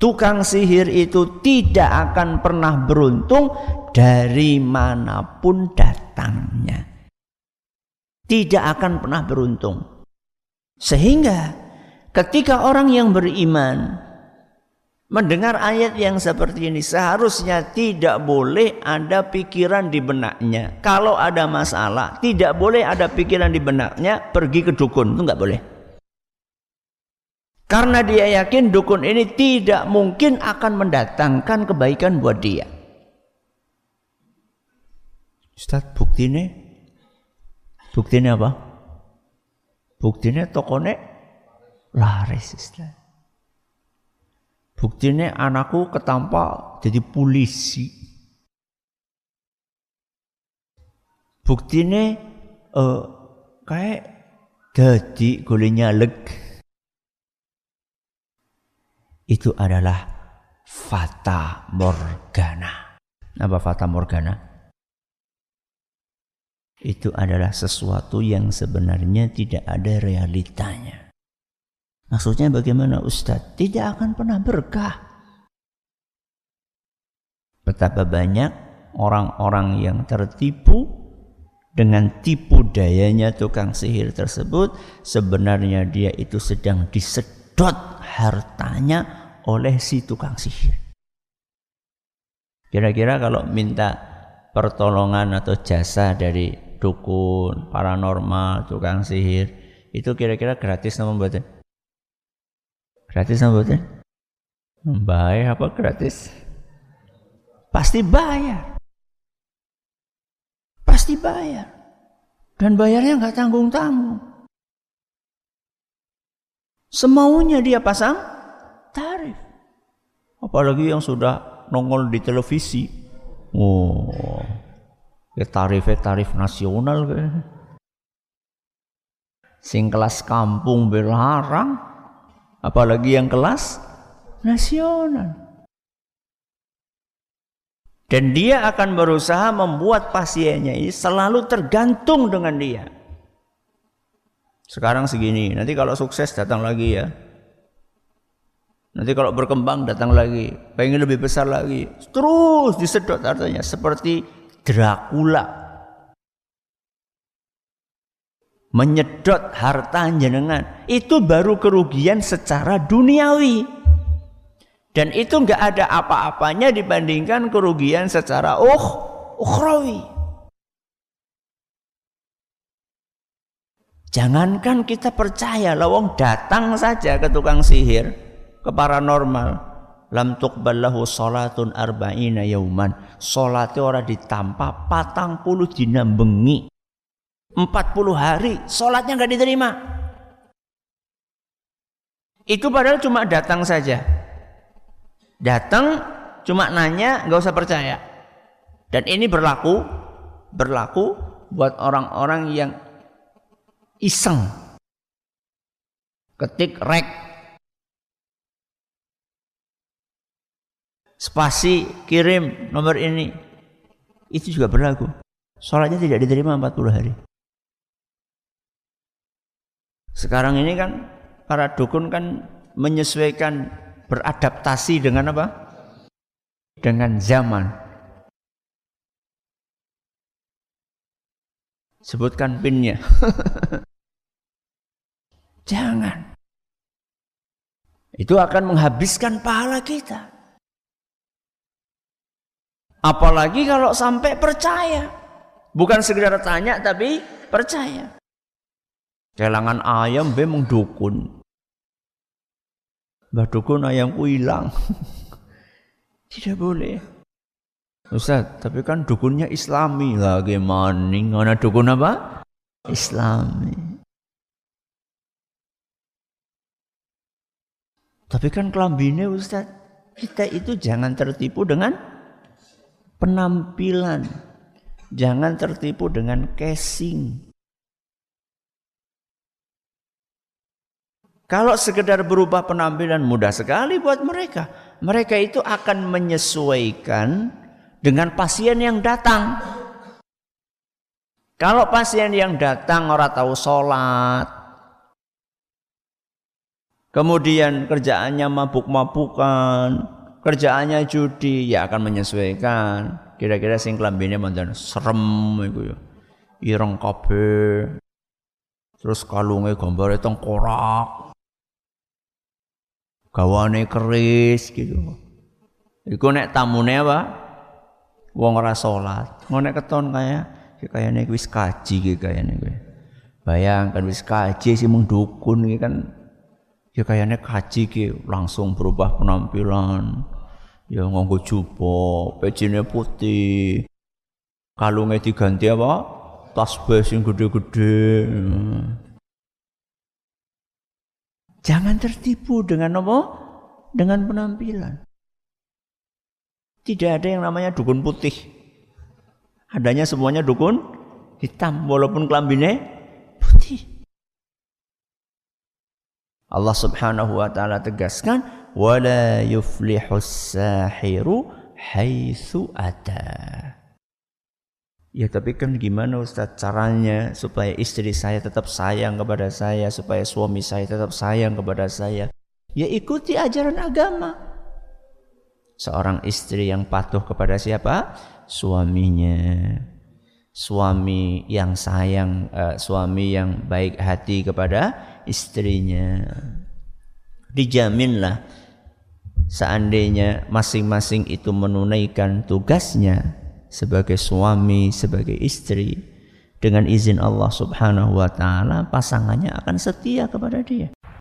Tukang sihir itu tidak akan pernah beruntung dari mana pun datangnya. Tidak akan pernah beruntung. Sehingga ketika orang yang beriman mendengar ayat yang seperti ini seharusnya tidak boleh ada pikiran di benaknya. Kalau ada masalah, tidak boleh ada pikiran di benaknya pergi ke dukun, itu nggak boleh. Karena dia yakin dukun ini tidak mungkin akan mendatangkan kebaikan buat dia. Ustaz, buktinya buktinya apa? Buktinya tokonya laris Ustaz. Buktinya anakku ketampa jadi polisi. Buktinya uh, kayak jadi golenya leg itu adalah fata morgana. Apa fata morgana? Itu adalah sesuatu yang sebenarnya tidak ada realitanya. Maksudnya bagaimana Ustadz? Tidak akan pernah berkah. Betapa banyak orang-orang yang tertipu dengan tipu dayanya tukang sihir tersebut sebenarnya dia itu sedang disedot hartanya oleh si tukang sihir. Kira-kira kalau minta pertolongan atau jasa dari dukun, paranormal, tukang sihir, itu kira-kira gratis nama buatan? Gratis nama buatan? Bayar apa gratis? Pasti bayar. Pasti bayar. Dan bayarnya nggak tanggung-tanggung. Semaunya dia pasang tarif. Apalagi yang sudah nongol di televisi. Oh, ya tarifnya tarif nasional kayak. Sing kelas kampung berlarang, apalagi yang kelas nasional. Dan dia akan berusaha membuat pasiennya ini selalu tergantung dengan dia. Sekarang segini, nanti kalau sukses datang lagi ya. Nanti kalau berkembang datang lagi, pengen lebih besar lagi, terus disedot artinya seperti Dracula. Menyedot harta jenengan itu baru kerugian secara duniawi. Dan itu nggak ada apa-apanya dibandingkan kerugian secara uh, ukhrawi. Jangankan kita percaya lawang datang saja ke tukang sihir ke paranormal. Lam tuqballahu salatun arba'ina yauman. Salate ora ditampa patang puluh dina bengi 40 hari salatnya nggak diterima. Itu padahal cuma datang saja. Datang cuma nanya nggak usah percaya. Dan ini berlaku berlaku buat orang-orang yang iseng. Ketik rek spasi kirim nomor ini. Itu juga berlaku. Sholatnya tidak diterima 40 hari. Sekarang ini kan para dukun kan menyesuaikan beradaptasi dengan apa? Dengan zaman. Sebutkan pinnya. Jangan. Itu akan menghabiskan pahala kita Apalagi kalau sampai percaya. Bukan sekedar tanya tapi percaya. Kelangan ayam be dukun. Mbah dukun ayamku hilang. Tidak boleh. Ustaz, tapi kan dukunnya islami lagi maning. Mana dukun apa? Islami. Tapi kan kelambine Ustaz, kita itu jangan tertipu dengan penampilan. Jangan tertipu dengan casing. Kalau sekedar berubah penampilan mudah sekali buat mereka. Mereka itu akan menyesuaikan dengan pasien yang datang. Kalau pasien yang datang orang tahu sholat, kemudian kerjaannya mabuk-mabukan, kerjaannya judi, ya akan menyesuaikan. Kira-kira sing klambine mandan serem iku ya. Ireng kabeh. Terus kalunge gambare tengkorak. Gawane keris gitu. Iku nek tamune apa? Wong ora salat. Ngono keton kaya kayane wis kaji kayane kowe. Bayangkan wis kaji sih mung dukun kan ya kayaknya kaji ki langsung berubah penampilan. Ya nganggo jupo pecine putih. Kalungnya diganti apa? Tasbih sing gede-gede. Jangan tertipu dengan apa? Dengan penampilan. Tidak ada yang namanya dukun putih. Adanya semuanya dukun hitam walaupun kelambine putih. Allah Subhanahu wa taala tegaskan wala yuflihus sahiru haitsu ata. Ya tapi kan gimana Ustaz caranya supaya istri saya tetap sayang kepada saya, supaya suami saya tetap sayang kepada saya? Ya ikuti ajaran agama. Seorang istri yang patuh kepada siapa? Suaminya suami yang sayang, uh, suami yang baik hati kepada istrinya. Dijaminlah seandainya masing-masing itu menunaikan tugasnya sebagai suami, sebagai istri dengan izin Allah Subhanahu wa taala pasangannya akan setia kepada dia.